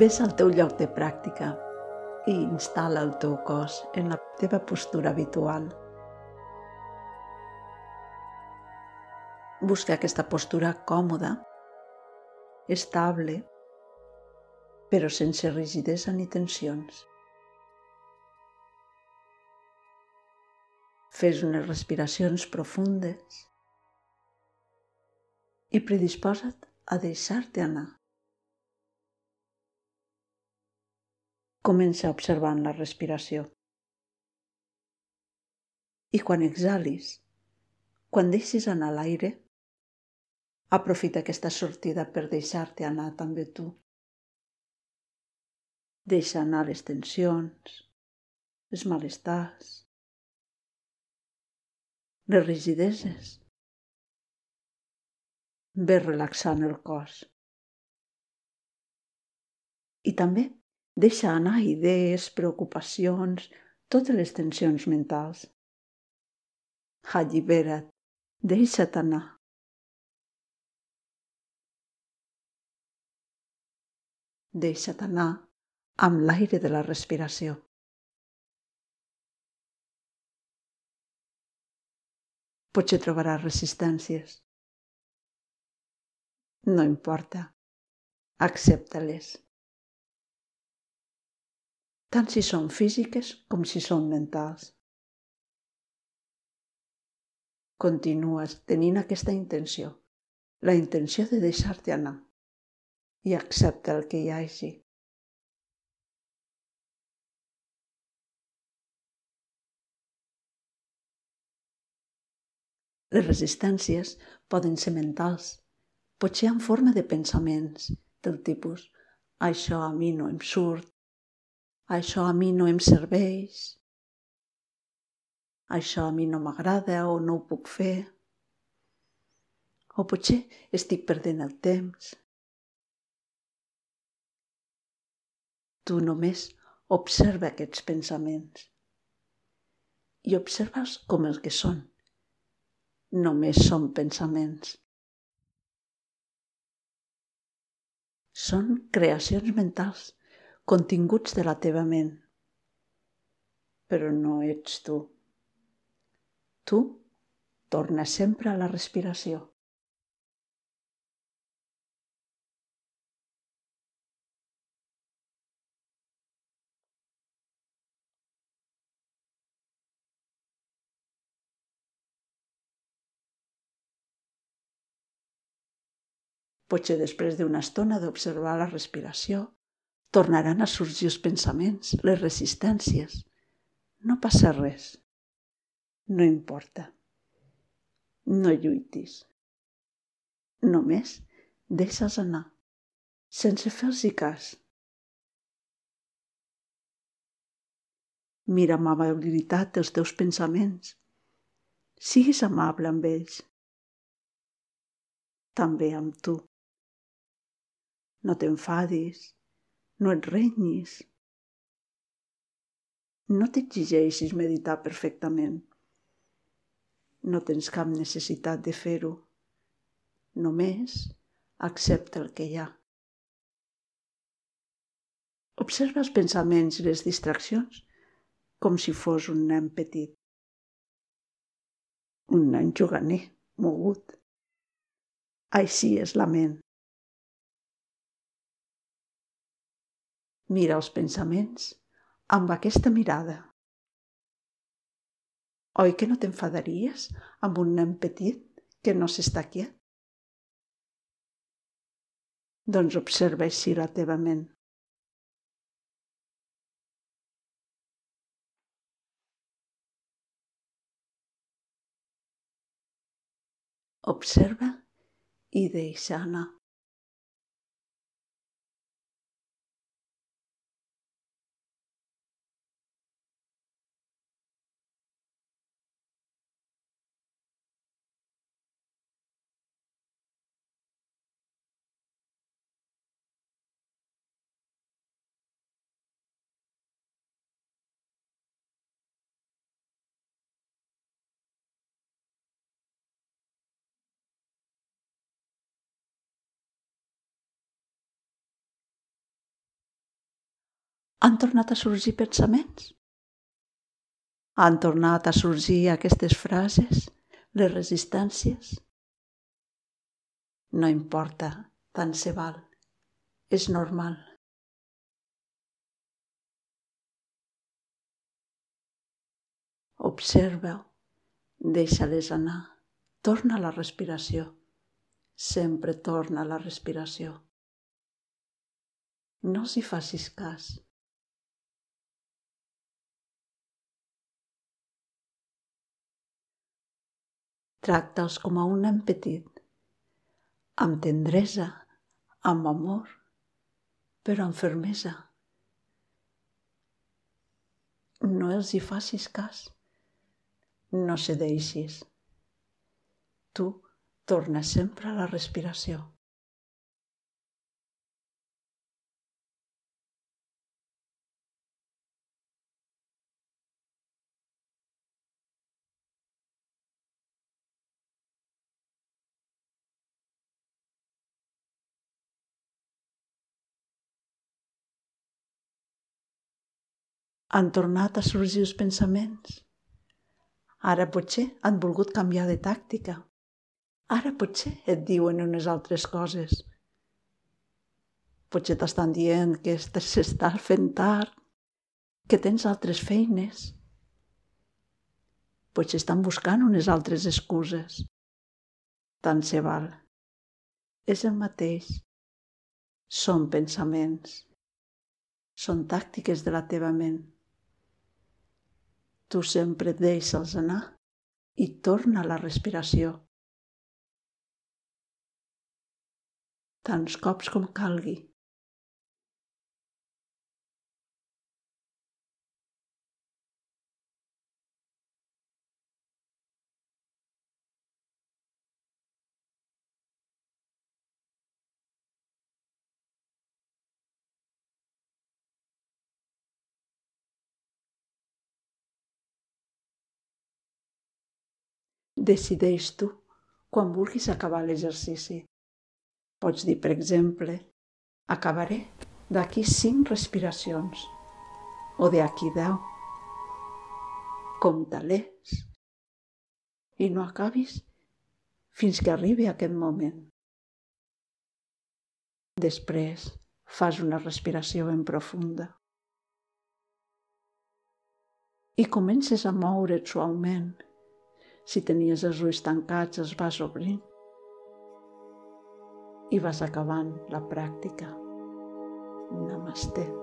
Ves al teu lloc de pràctica i instal·la el teu cos en la teva postura habitual. Busca aquesta postura còmoda, estable, però sense rigidesa ni tensions. Fes unes respiracions profundes i predisposa't a deixar-te anar. Comença observant la respiració. I quan exhalis, quan deixis anar l'aire, aprofita aquesta sortida per deixar-te anar també tu. Deixa anar les tensions, els malestars, les rigideses. Ve relaxant el cos. I també Deixa anar idees, preocupacions, totes les tensions mentals. Allibera't, deixa't anar. Deixa't anar amb l'aire de la respiració. Potser trobaràs resistències. No importa. Accepta-les tant si són físiques com si són mentals. Continues tenint aquesta intenció, la intenció de deixar-te anar i accepta el que hi hagi. Les resistències poden ser mentals, potser en forma de pensaments del tipus això a mi no em surt, això a mi no em serveix, això a mi no m'agrada o no ho puc fer, o potser estic perdent el temps. Tu només observa aquests pensaments i observes com el que són. Només són pensaments. Són creacions mentals continguts de la teva ment. Però no ets tu. Tu torna sempre a la respiració. Potser després d'una estona d'observar la respiració, tornaran a sorgir els pensaments, les resistències. No passa res. No importa. No lluitis. Només deixes anar, sense fer-los cas. Mira amb amabilitat els teus pensaments. Siguis amable amb ells. També amb tu. No t'enfadis, no et renyis. No t'exigeixis meditar perfectament. No tens cap necessitat de fer-ho. Només accepta el que hi ha. Observa els pensaments i les distraccions com si fos un nen petit. Un nen juganer, mogut. Així és la ment. Mira els pensaments amb aquesta mirada. Oi que no t'enfadaries amb un nen petit que no s'està quiet? Doncs observa així la teva ment. Observa i deixa anar. Han tornat a sorgir pensaments? Han tornat a sorgir aquestes frases, les resistències? No importa, tant se val. És normal. Observa, deixa-les anar, torna a la respiració. Sempre torna a la respiració. No s'hi facis cas. Tracta'ls com a un nen petit, amb tendresa, amb amor, però amb fermesa. No els hi facis cas. No cedeixis. Tu torna sempre a la respiració. Han tornat a sorgir els pensaments. Ara potser han volgut canviar de tàctica. Ara potser et diuen unes altres coses. Potser t'estan dient que s'està fent tard, que tens altres feines. Potser estan buscant unes altres excuses. Tant se val. És el mateix. Són pensaments. Són tàctiques de la teva ment. Tu sempre deixa'ls anar i torna la respiració. Tants cops com calgui. Decideix tu quan vulguis acabar l'exercici. Pots dir, per exemple, acabaré d'aquí cinc respiracions o d'aquí deu. Compta-les i no acabis fins que arribi aquest moment. Després fas una respiració ben profunda i comences a moure't suaument si tenies els ulls tancats, els vas obrint i vas acabant la pràctica. Namaste.